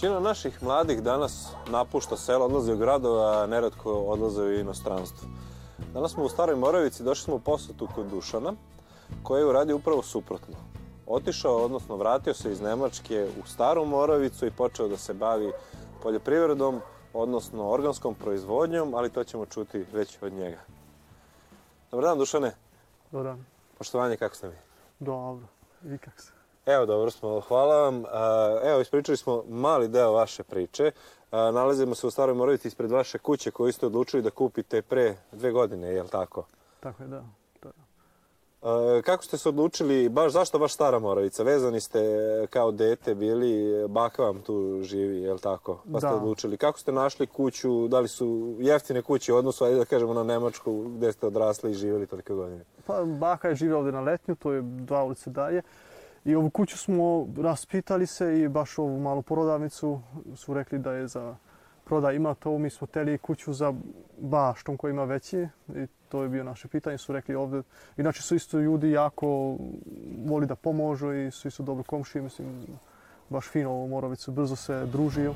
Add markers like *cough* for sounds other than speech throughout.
Većina naših mladih danas napušta selo, odlazi u gradova, a neretko odlaze u inostranstvo. Danas smo u Staroj Moravici, došli smo u posetu kod Dušana, koji je uradio upravo suprotno. Otišao, odnosno vratio se iz Nemačke u Staru Moravicu i počeo da se bavi poljoprivredom, odnosno organskom proizvodnjom, ali to ćemo čuti već od njega. Dobar dan, Dušane. Dobar dan. Poštovanje, kako ste mi? Dobro. I kak se? Evo, dobro smo, hvala vam. Evo, ispričali smo mali deo vaše priče. Nalazimo se u Staroj Moravici ispred vaše kuće koju ste odlučili da kupite pre dve godine, je li tako? Tako je, da. Kako ste se odlučili, baš zašto baš Stara Moravica? Vezani ste kao dete bili, baka vam tu živi, je li tako? Pa ste odlučili. Kako ste našli kuću, da li su jeftine kuće u odnosu, ajde da kažemo, na Nemačku gdje ste odrasli i živjeli toliko godine? Pa baka je živjela ovdje na Letnju, to je dva ulice dalje. I ovu kuću smo raspitali se i baš ovu malu prodavnicu su rekli da je za prodaj ima to. Mi smo teli kuću za baštom koji ima veći i to je bio naše pitanje. Su rekli ovdje, inače su isto ljudi jako voli da pomožu i svi su dobro komšiji, mislim, baš fino u Morovicu, brzo se družio.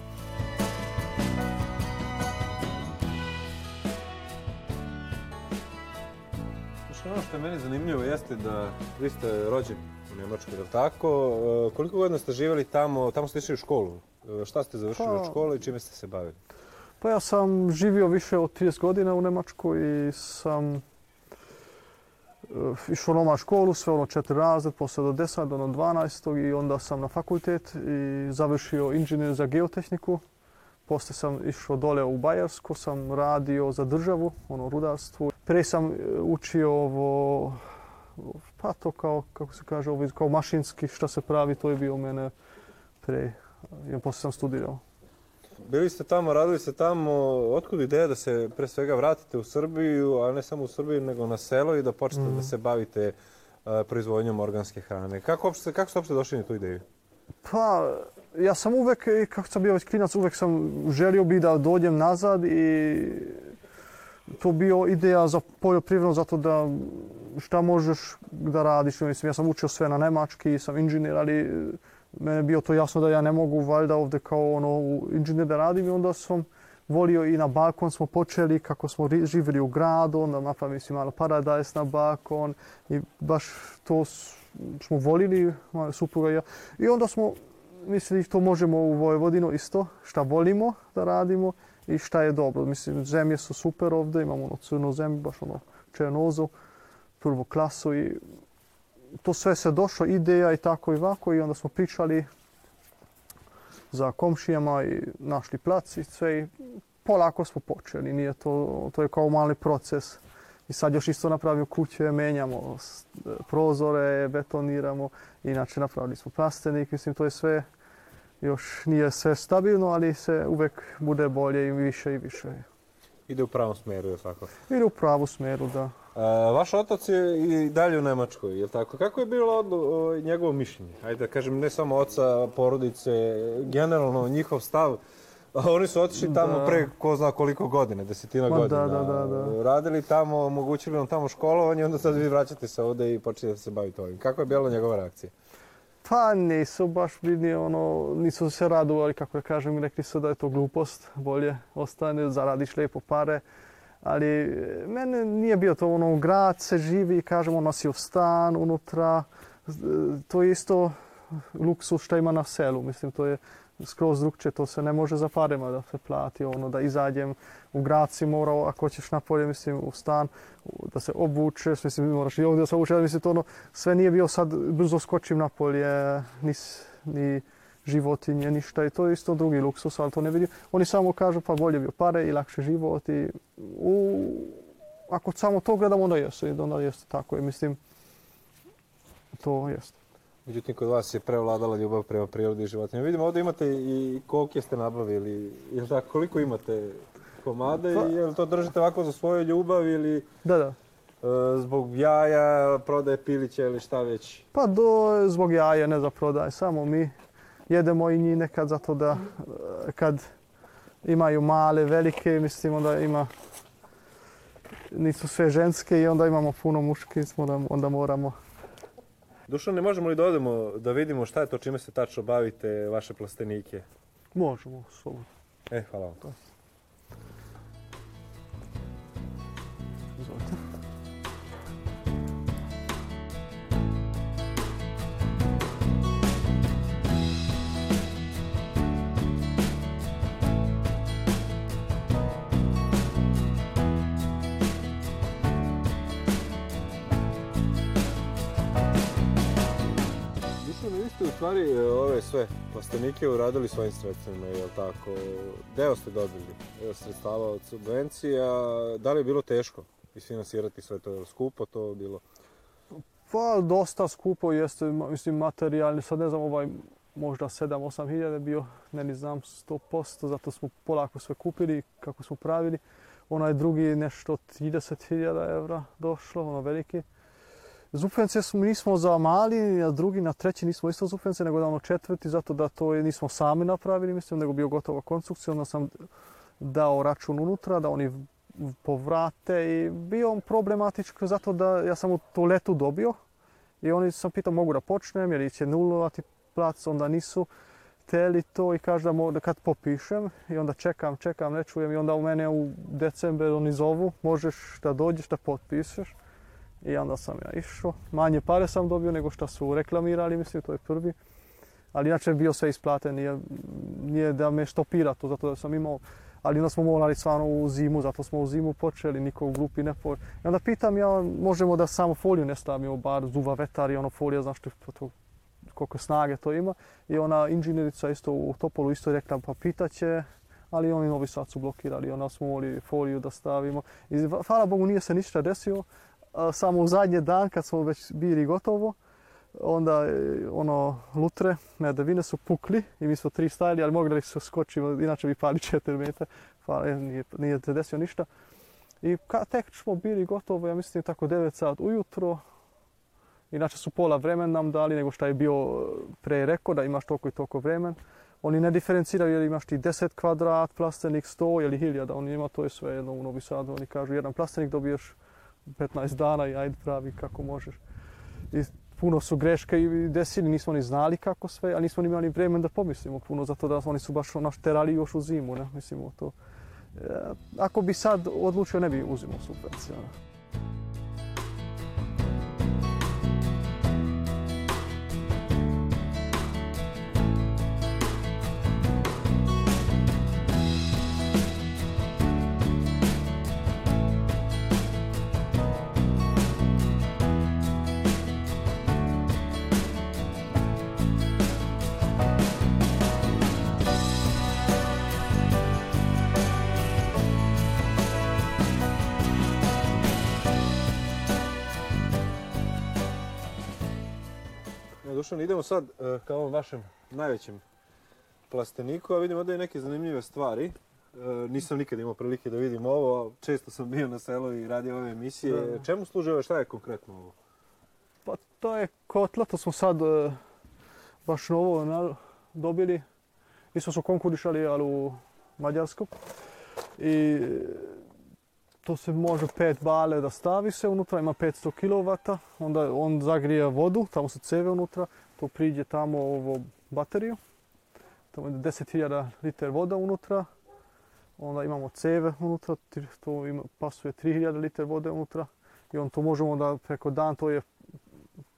Ono što je meni zanimljivo jeste da vi ste rođeni u Njemačkoj, tako? E, Koliko godina ste živjeli tamo, tamo ste išli u školu? E, Šta ste završili Pa- od škole i čime ste se bavili? Pa ja sam živio više od 30 godina u Njemačkoj i sam eh, išao noma školu, sve ono četiri razred, poslije do 10, do ono 12 i onda sam na fakultet i završio inženjer za geotehniku. Poslije sam išao dole u Bajarsku, sam radio za državu, ono rudarstvo. Prije sam učio ovo, pa to kao, kako se kaže, ovo, kao mašinski, što se pravi, to je bio mene pre, i poslije sam studirao. Bili ste tamo, radili ste tamo, otkud ideja da se pre svega vratite u Srbiju, a ne samo u Srbiju, nego na selo i da počnete Mhm. da se bavite proizvodnjom organske hrane. Kako, uopšte, kako ste uopšte došli na tu ideju? Pa, ja sam uvek, kako sam bio već klinac, uvek sam želio bi da dođem nazad i to bio ideja za poljoprivredno zato da šta možeš da radiš. Mislim, ja sam učio sve na nemački, sam inženjer, ali mene je bio to jasno da ja ne mogu valjda ovdje kao ono inženjer da radim i onda sam volio i na balkon smo počeli kako smo živjeli u gradu, onda napravili si malo paradajs na balkon i baš to smo volili, moja supruga i ja. I onda smo mislili to možemo u Vojvodinu isto, šta volimo da radimo i šta je dobro. Mislim, zemlje su super ovdje, imamo ono crnu zemlju, baš ono černozu, prvu klasu i to sve se došlo, ideja i tako i ovako i onda smo pričali za komšijama i našli plac i sve i polako smo počeli, nije to, to je kao mali proces. I sad još isto napravio kuće, menjamo prozore, betoniramo, inače napravili smo plastenik, mislim to je sve, još nije sve stabilno, ali se uvek bude bolje i više i više. Ide u pravom smjeru, je tako? Ide u pravu smjeru, da. Vaš otac je i dalje u Nemačkoj, je tako? Kako je bilo odlu- njegovo mišljenje? Ajde da kažem, ne samo oca, porodice, generalno njihov stav. Oni su otišli tamo Da. pre ko zna koliko godina, desetina Ma godina. da, da, da. Radili tamo, omogućili vam tamo školovanje, onda sad vi vraćate se ovdje i počnete da se bavite ovim. Kako je bila njegova reakcija? Pa nisu baš bili ono, nisu se radovali, kako da kažem, rekli su da je to glupost, bolje ostane, zaradiš lijepo pare. Ali e, mene nije bio to ono, grad se živi, kažemo, nosi u stan unutra, Z- to je isto luksus što ima na selu, mislim, to je skroz drugčije, to se ne može za parima da se plati, ono, da izađem. U grad si morao, ako hoćeš napolje, mislim, u stan, da se obučeš, mislim, moraš i ovdje da se obučeš, mislim, to ono, sve nije bio sad, brzo skočim napolje, ni, s- ni životinje, ništa i to je isto drugi luksus, ali to ne vidim. Oni samo kažu pa bolje bio pare i lakše život i u, ako samo to gledamo onda jeste, onda jeste tako i mislim, to jeste. Međutim, kod vas je prevladala ljubav prema prirodi i životinja. Vidimo, ovdje imate i koke ste nabavili. Je li tako? Koliko imate komada Pa- i je li to držite ovako za svoju ljubav ili Da, da. e, zbog jaja, prodaje pilića ili šta već? Pa do, zbog jaja, ne za prodaj, samo mi jedemo i njih nekad zato da e, kad imaju male, velike, mislim onda ima nisu sve ženske i onda imamo puno muški, onda, onda moramo. Dušan, ne možemo li da odemo da vidimo šta je to čime se tačno bavite, vaše plastenike? Možemo, slobodno. E, hvala vam. Dušan, vi ste u stvari e, ove sve plastenike uradili svojim sredstvima, jel tako? Deo ste dobili e, sredstava od subvencija. Da li je bilo teško isfinansirati sve to? Skupo to bilo? Pa dosta skupo jeste, mislim materijalni, sad ne znam ovaj možda 7-8 hiljada bio, ne ni znam 100%, zato smo polako sve kupili kako smo pravili. Onaj drugi nešto 30 hiljada evra došlo, ono veliki. Smo, nismo za mali, a drugi na treći nismo isto subvencije, nego da ono četvrti, zato da to nismo sami napravili, mislim, nego bio gotova konstrukcija, onda sam dao račun unutra, da oni povrate i bio on problematičko zato da ja sam u toaletu dobio i oni sam pitao mogu da počnem jer će nulovati plac, onda nisu teli to i kaže da kad popišem i onda čekam, čekam, ne čujem i onda u mene u december oni zovu, možeš da dođeš da potpišeš i onda sam ja išao. Manje pare sam dobio nego što su reklamirali, mislim, to je prvi. Ali inače bio sve isplaten, nije, nije da me stopira to, zato da sam imao ali onda smo morali stvarno u zimu, zato smo u zimu počeli, niko u grupi ne po... I onda pitam ja, možemo da samo foliju ne stavimo, bar zuva vetar i ono folija, znaš što to, koliko snage to ima. I ona inženjerica isto u Topolu isto rekla, pa pitaće, ali oni novi sad su blokirali, onda smo morali foliju da stavimo. I hvala Bogu nije se ništa desilo, samo u zadnji dan kad smo već bili gotovo, onda je, ono lutre, medavine su pukli i mi smo tri stajali, ali mogli su skočimo, inače bi pali *laughs* 4 metra, pa e, nije, nije se desilo ništa. I ka, tek smo bili gotovo, ja mislim tako 9 sat ujutro, inače su pola vremen nam dali nego što je bio pre rekao da imaš toliko i toliko vremen. Oni ne diferenciraju jer imaš ti 10 kvadrat, plastenik 100 ili 1000, oni ima to je sve jedno u Novi Sadu, oni kažu jedan plastenik dobiješ 15 dana i ajde pravi kako možeš. I puno su greške i desili, nismo ni znali kako sve, a nismo ni imali vremen da pomislimo puno, zato da oni su baš naš terali još u zimu, ne, mislimo to. E, ako bi sad odlučio, ne bi uzimao subvencije. Dušan, idemo sad e, ka ovom vašem najvećem plasteniku, a vidim ovdje i neke zanimljive stvari. E, nisam nikad imao prilike da vidim ovo, često sam bio na selu i radio ove emisije. Da. Čemu služe ovo, šta je konkretno ovo? Pa to je kotla, to smo sad e, baš novo na- dobili. Isto su konkurišali, ali u Mađarsku. I to se može pet bale da stavi se unutra, ima 500 kW, onda on zagrije vodu, tamo su ceve unutra, to priđe tamo ovo bateriju, tamo je 10.000 liter voda unutra, onda imamo ceve unutra, to ima, pasuje 3.000 liter vode unutra i on to možemo da preko dan, to je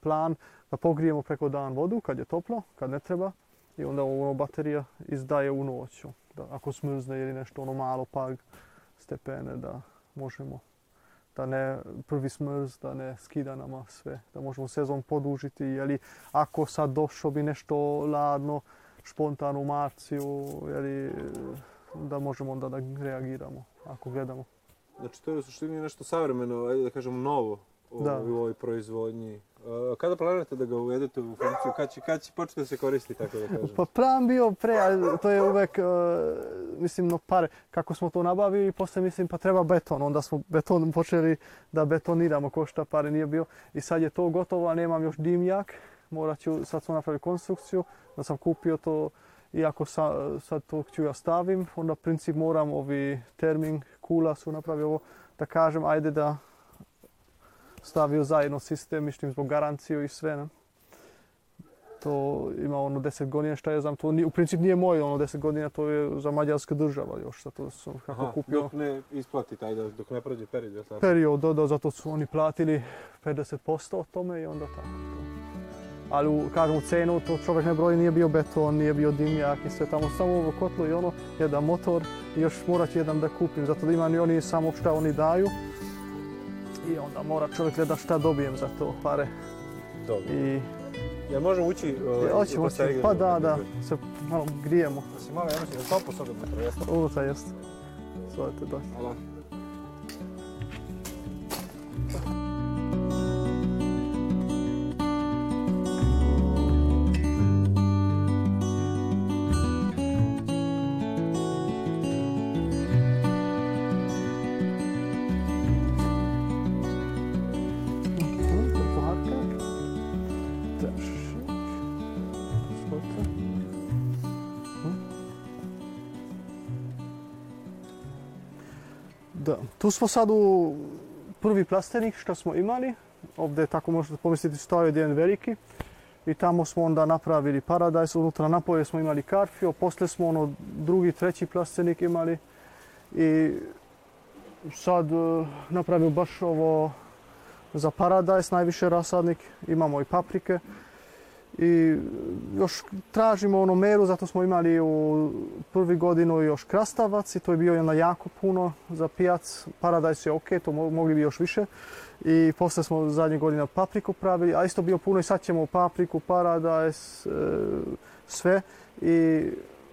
plan da pogrijemo preko dan vodu kad je toplo, kad ne treba i onda ono baterija izdaje u noću. Da, ako smrzne ili nešto ono malo pag stepene da možemo da ne prvi smrz, da ne skida nama sve, da možemo sezon podužiti ili ako sad došlo bi nešto ladno, špontano u marciju, ili da možemo onda da reagiramo ako gledamo. Znači, to je u suštini nešto savremeno, ajde da kažemo novo u, Da. u ovoj proizvodnji. Kada planirate da ga uvedete u funkciju? Kad će, kad će početi da se koristi, tako da kažem? Pa plan bio pre, ali to je uvek, e, mislim, no pare, kako smo to nabavili i poslije mislim pa treba beton, onda smo beton počeli da betoniramo ko šta pare nije bio i sad je to gotovo, a nemam još dimnjak, morat ću, sad smo napravili konstrukciju, da sam kupio to i ako sa, sad to ću ja stavim, onda princip moram ovi termin kula su napravili ovo, da kažem ajde da stavio zajedno sistem, mislim zbog garanciju i sve, ne? to ima ono 10 godina šta ja znam, to u principu nije moje ono 10 godina, to je za mađarska država još, zato sam kako kupio. Dok ne isplati taj, dok ne prođe period. Period, da, da, zato su oni platili 50% od tome i onda tako to. Ali u, kažem u cenu to čovjek ne broji, nije bio beton, nije bio dimnjak i sve tamo, samo ovo kotlo i ono, jedan motor i još morat jedan da kupim, zato da ima ni oni samo šta oni daju. I onda mora čovjek gledat šta dobijem za to pare. Dobro. I... Jel možemo ući? Uh, hoćemo, pa da, da, se malo grijemo. Da se malo, ja mislim, da topo sad unutra, jeste? Unutra jeste. Zvolite doći. Hvala. Da, tu smo sad u prvi plastenik što smo imali. Ovdje tako možete pomisliti stoje jedan veliki. I tamo smo onda napravili paradajs, unutra napoje smo imali karfio, poslije smo ono drugi, treći plastenik imali. I sad e, napravimo baš ovo za paradajs, najviše rasadnik, imamo i paprike. I još tražimo ono meru, zato smo imali u prvi godinu još krastavac i to je bio jedna jako puno za pijac. Je ok, to mogli bi još više. I poslije smo zadnje godine papriku pravili, a isto bio puno i sad ćemo papriku, paradajs, e, sve. I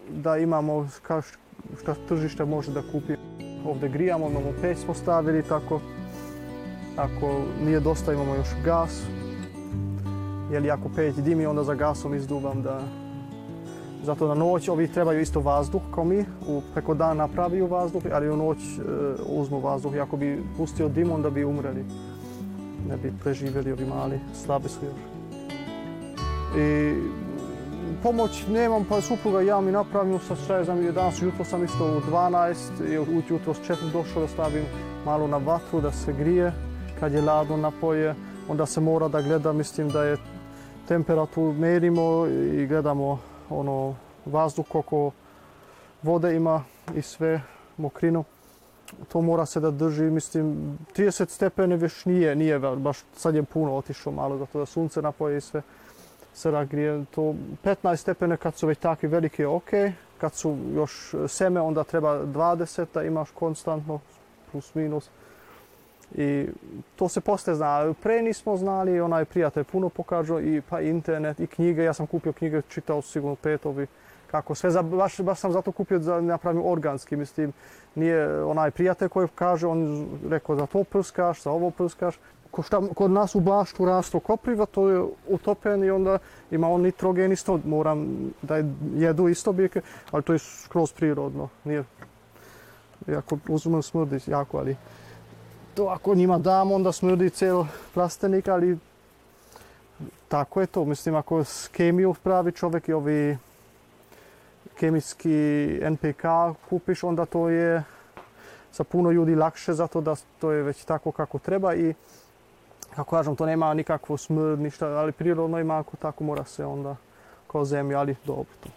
da imamo što tržište može da kupi. Ovdje grijamo, imamo peć smo stavili tako. Ako nije dosta imamo još gas, jer ako peć dimi onda za gasom izduvam da... Zato na noć ovi trebaju isto vazduh kao mi, u, preko dana napraviju vazduh, ali u noć e, uzmu vazduh i ako bi pustio dim onda bi umreli. Ne bi preživjeli ovi mali, slabi su još. I pomoć nemam, pa supruga ja mi napravim sa šta je znam, danas jutro sam isto u 12 i jutro s 4 došao da stavim malo na vatru da se grije, kad je ladno napoje, onda se mora da gleda, mislim da je temperaturu merimo i gledamo ono vazduh koliko vode ima i sve mokrinu. To mora se da drži, mislim, 30 stepene već nije, nije baš sad je puno otišlo malo zato da sunce napoje i sve se grije. To 15 stepene kad su već takvi veliki ok, kad su još seme onda treba 20 da imaš konstantno plus minus. I to se poslije zna. Pre nismo znali, onaj prijatelj puno pokažao i pa internet i knjige. Ja sam kupio knjige, čitao sigurno pet ovi kako sve. Baš, baš sam zato kupio da napravim organski, mislim. Nije onaj prijatelj koji kaže, on rekao za to prskaš, za ovo prskaš. Ko šta, kod nas u baštu rastu kopriva, to je utopen i onda ima on nitrogen isto, moram da jedu isto biljke, ali to je skroz prirodno. Nije, jako uzmem smrdi jako, ali to ako njima dam, onda smrdi cijel plastenik, ali tako je to. Mislim, ako s kemiju pravi čovjek i ovi kemijski NPK kupiš, onda to je za puno ljudi lakše, zato da to je već tako kako treba i kako kažem, to nema nikakvu smrd, ništa, ali prirodno ima ako tako mora se onda kao zemlja, ali dobro to.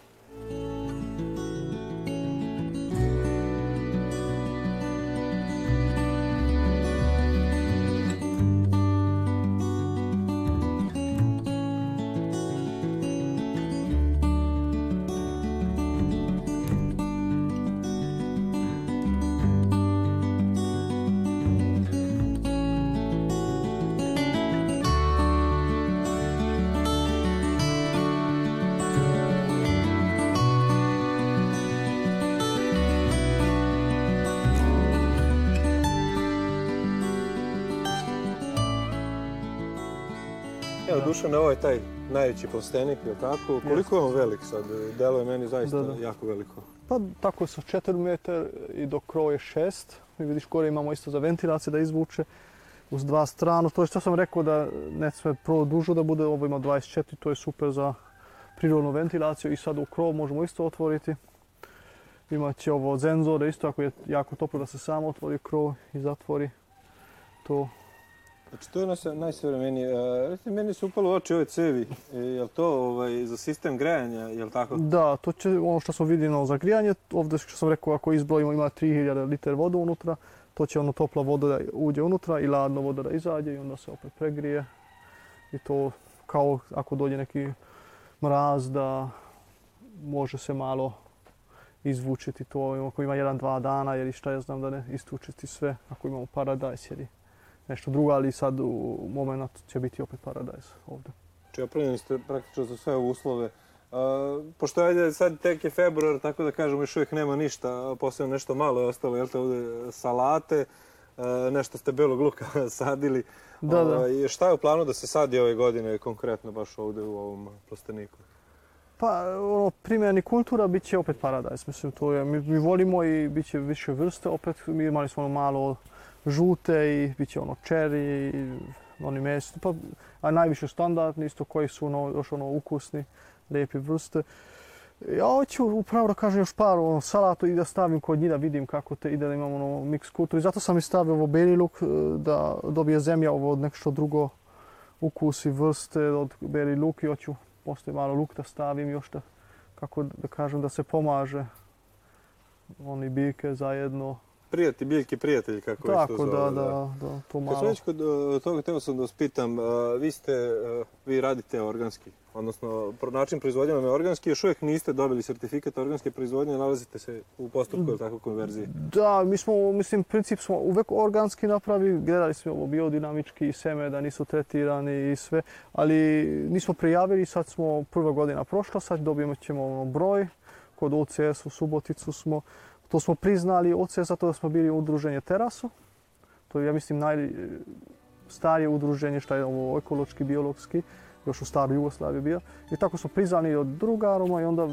Evo Dušan, ovo je taj najveći plastenik, je tako? Koliko je on velik sad? Delo je meni zaista jako veliko. Pa tako sa 4 metar i do kroje 6. Mi vidiš gore imamo isto za ventilaciju da izvuče uz dva stranu. To je što sam rekao da ne sve dužo da bude, ovo ima 24, to je super za prirodnu ventilaciju i sad u krov možemo isto otvoriti. Imaće ovo zenzore isto ako je jako toplo da se samo otvori krov i zatvori to Znači, to je nas- najsavremenije. E, Recite, meni su upalo u oči ove cevi. E, Jel to ovaj, za sistem grejanja, jel tako? Da, to će, ono što smo vidjeli ono, za grijanje, ovdje što sam rekao, ako izbrojimo ima 3000 liter vode unutra, to će ono topla voda da uđe unutra i ladna voda da izađe i onda se opet pregrije. I to kao ako dođe neki mraz da može se malo izvučiti to, ako ima jedan, dva dana, jer i šta ja znam da ne istučiti sve, ako imamo paradajs ili nešto drugo, ali sad u moment će biti opet paradajs ovdje. Znači, opremljeni ste praktično za sve uslove. A, pošto ajde, sad tek je februar, tako da kažemo još uvijek nema ništa, a posebno nešto malo je ostalo, jel te ovdje salate, e, nešto ste belog luka *laughs* sadili. Da, da. Ovaj, šta je u planu da se sadi ove godine konkretno baš ovdje u ovom plasteniku? Pa, ono, kultura bit će opet paradajs. Mislim, to je, mi, mi volimo i bit će više vrste opet. Mi imali smo ono malo žute i bit će ono čeri oni mesti. Pa, a najviše standardni isto koji su ono, još ono ukusni, lijepi vrste. Ja hoću upravo da kažem još par ono, salatu i da stavim kod njih da vidim kako te ide da imam ono mix kulturu. I zato sam i stavio ovo beli luk e, da dobije zemlja ovo od nešto drugo ukus i vrste od beli luk i hoću postoji malo luk da stavim još da, kako da kažem, da se pomaže oni biljke zajedno. Prijatelj, biljki prijatelj, kako to Tako zove. da, da, da, to Kad sam kod uh, toga, teo sam da vas pitam, uh, vi ste, uh, vi radite organski, odnosno način proizvodnje vam je organski, još uvijek niste dobili sertifikat organske proizvodnje, nalazite se u postupku ili tako konverzije. Da, mi smo, mislim, princip smo uvek organski napravili, gledali smo biodinamički seme da nisu tretirani i sve, ali nismo prijavili, sad smo prva godina prošla, sad dobijemo ćemo ono broj, kod OCS u Suboticu smo, to smo priznali OCS zato da smo bili udruženje Terasu, to je ja mislim najstarije udruženje što je ovo ekološki, biologski, još u staroj Jugoslaviji bio. I tako smo priznali od drugaroma i onda,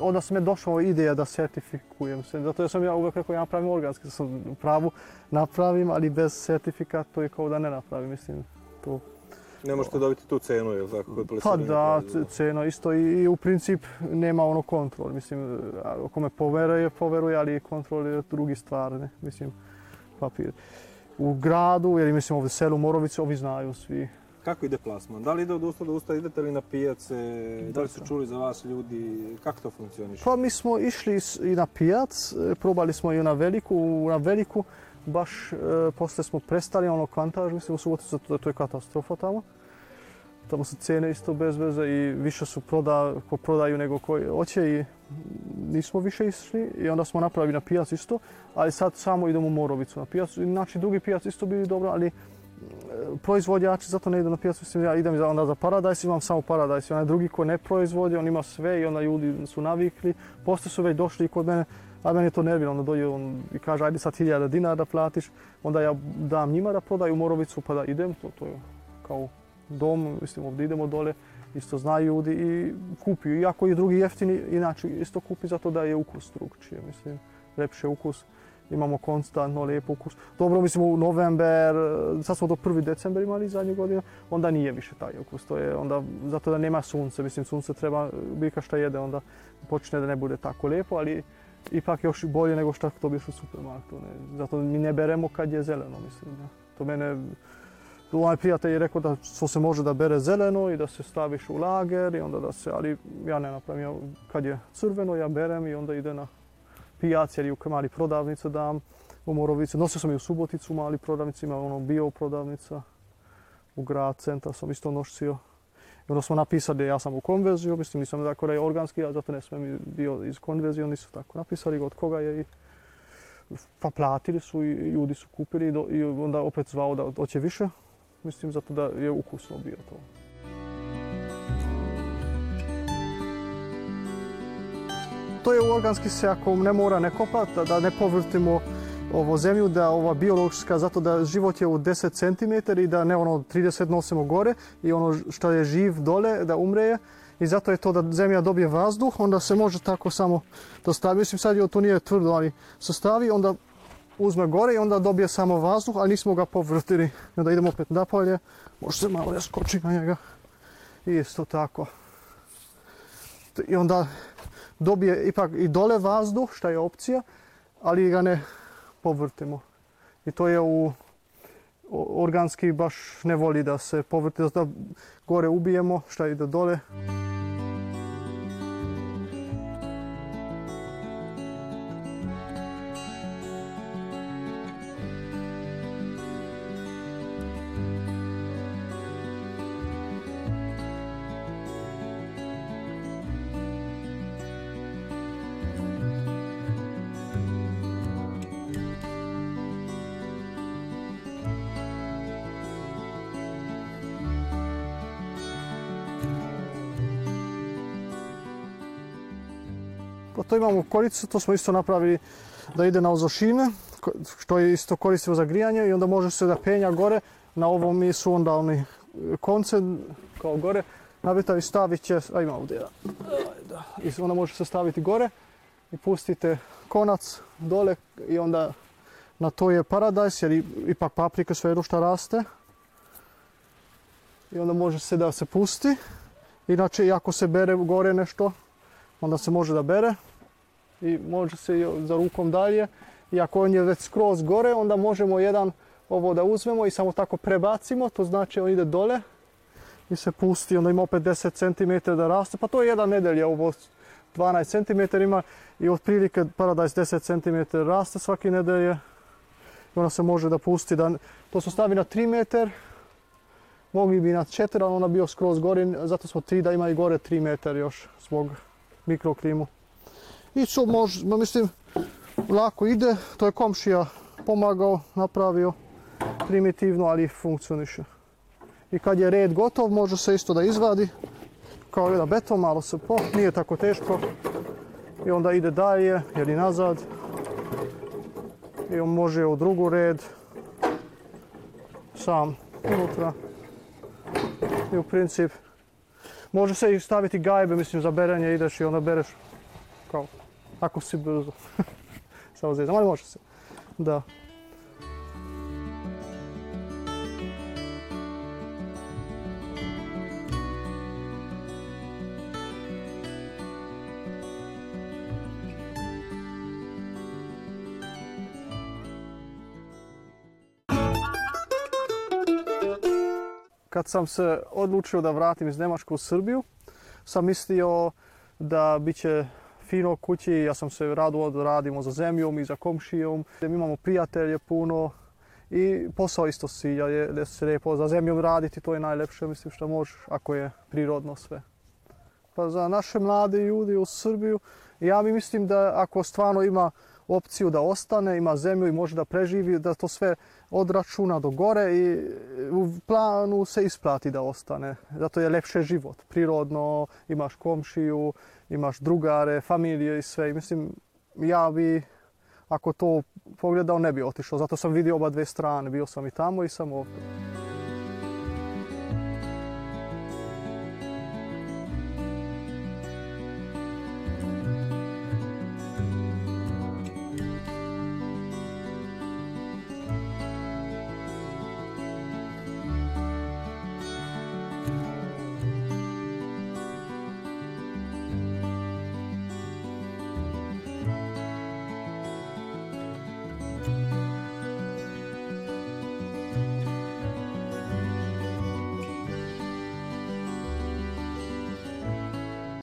onda sam je došla ideja da certifikujem se. Zato sam ja uvek rekao ja napravim organski, da sam pravu napravim, ali bez certifikata to je kao da ne napravim, mislim. To. Ne možete dobiti tu cenu, jel tako, kod Pa da, cena isto i, i u princip nema ono kontrol. Mislim, ako me poveruje, poveruje, ali kontrol je drugi stvar, ne? Mislim, papir. U gradu, jer mislim ovdje selu Morovice, ovi znaju svi. Kako ide plasman? Da li ide od usta do usta, idete li na pijace, da li su čuli za vas ljudi, kako to funkcioniše? Pa mi smo išli i na pijac, e, probali smo i na veliku, na veliku, baš e, posle smo prestali ono kvantaž, mislim u subotu, zato da to je katastrofa tamo. Tamo su cijene isto bez veze i više su proda, ko prodaju nego koji hoće i nismo više išli i onda smo napravili na pijac isto, ali sad samo idemo u Morovicu na pijac. Znači drugi pijac isto bili dobro, ali e, proizvođači zato ne idu na pijac, mislim ja idem onda za Paradise, imam samo Paradise, onaj drugi ko ne proizvodi, on ima sve i onda ljudi su navikli, poslije su već došli i kod mene, a mene to nervira, onda dođe on i kaže ajde sad 1000 dinara da platiš, onda ja dam njima da prodaju Morovicu pa da idem, to, to je kao dom, mislim ovdje idemo dole, isto znaju ljudi i kupi. Iako i drugi jeftini, inače isto kupi zato da je ukus drugčije, mislim, lepše ukus. Imamo konstantno lijep ukus. Dobro, mislim u november, sad smo do 1. december imali zadnje godine, onda nije više taj ukus. To je onda, zato da nema sunce, mislim sunce treba, biljka šta jede, onda počne da ne bude tako lijepo, ali ipak još bolje nego što dobiješ u supermarketu. Ne. Zato mi ne beremo kad je zeleno, mislim. Da. To mene, Ovaj prijatelj je rekao da to se može da bere zeleno i da se staviš u lager i onda da se, ali ja ne napravim. Ja, kad je crveno ja berem i onda ide na pijac jer i u mali prodavnice dam u Morovicu. Nosio sam i u Suboticu mali prodavnici, ima ono bio prodavnica. U grad centar sam isto nosio. I onda smo napisali ja sam u konverziju, mislim nisam rekao da je organski, a zato ne smijem bio iz konverzije, oni su tako napisali od koga je i pa platili su i ljudi su kupili do, i onda opet zvao da hoće više. Mislim zato da je ukusno bio to. To je organski se ako ne mora ne kopat, da ne povrtimo ovo zemlju, da ova biološka, zato da život je u 10 cm i da ne ono 30 nosimo gore i ono što je živ dole da umreje. I zato je to da zemlja dobije vazduh, onda se može tako samo to stavi. Mislim sad je to nije tvrdo, ali se stavi, onda uzme gore i onda dobije samo vazduh, ali nismo ga povrtili. I onda idemo opet napolje, može se malo skoči na njega. I isto tako. I onda dobije ipak i dole vazduh, šta je opcija, ali ga ne povrtimo. I to je u, organski baš ne voli da se povrti, da gore ubijemo, šta ide dole. Imamo koricu, to smo isto napravili da ide na ozošine, što je isto koristimo za grijanje i onda može se da penja gore. Na ovom su onda oni e, konce kao gore nabita i stavit će, a ima ovdje jedan. Da. I onda može se staviti gore i pustite konac dole i onda na to je paradajs jer ipak paprika sve šta raste. I onda može se da se pusti. Inače, i ako se bere gore nešto, onda se može da bere i može se za rukom dalje. I ako on je već skroz gore, onda možemo jedan ovo da uzmemo i samo tako prebacimo, to znači on ide dole i se pusti, onda ima opet 10 cm da raste, pa to je jedna nedelja, ovo 12 cm ima i otprilike paradajz 10 cm raste svaki nedelje i onda se može da pusti, da, to smo stavi na 3 metar, mogli bi na 4, ali onda bio skroz gore, zato smo 3 da ima i gore 3 metar još zbog mikroklimu. I može, ma mislim, lako ide, to je komšija pomagao, napravio, primitivno, ali funkcioniše. I kad je red gotov, može se isto da izvadi, kao jedan beton, malo se po, nije tako teško. I onda ide dalje, jer i nazad. I on može u drugu red, sam unutra. I u princip, može se i staviti gajbe, mislim, za berenje ideš i onda bereš kao, ako si brzo. *laughs* Samo zezam, ali može se. Da. Kad sam se odlučio da vratim iz Njemačke u Srbiju, sam mislio da bit će fino kući, ja sam se rado da radimo za zemljom i za komšijom, mi imamo prijatelje puno i posao isto svilja je da se lijepo za zemljom raditi, to je najlepše, mislim što možeš ako je prirodno sve. Pa za naše mlade ljudi u Srbiju, ja mi mislim da ako stvarno ima opciju da ostane, ima zemlju i može da preživi, da to sve odračuna do gore i u planu se isplati da ostane. Zato je lepše život, prirodno, imaš komšiju, imaš drugare, familije i sve. Mislim, ja bi, ako to pogledao, ne bi otišao. Zato sam vidio oba dve strane. Bio sam i tamo i sam ovdje.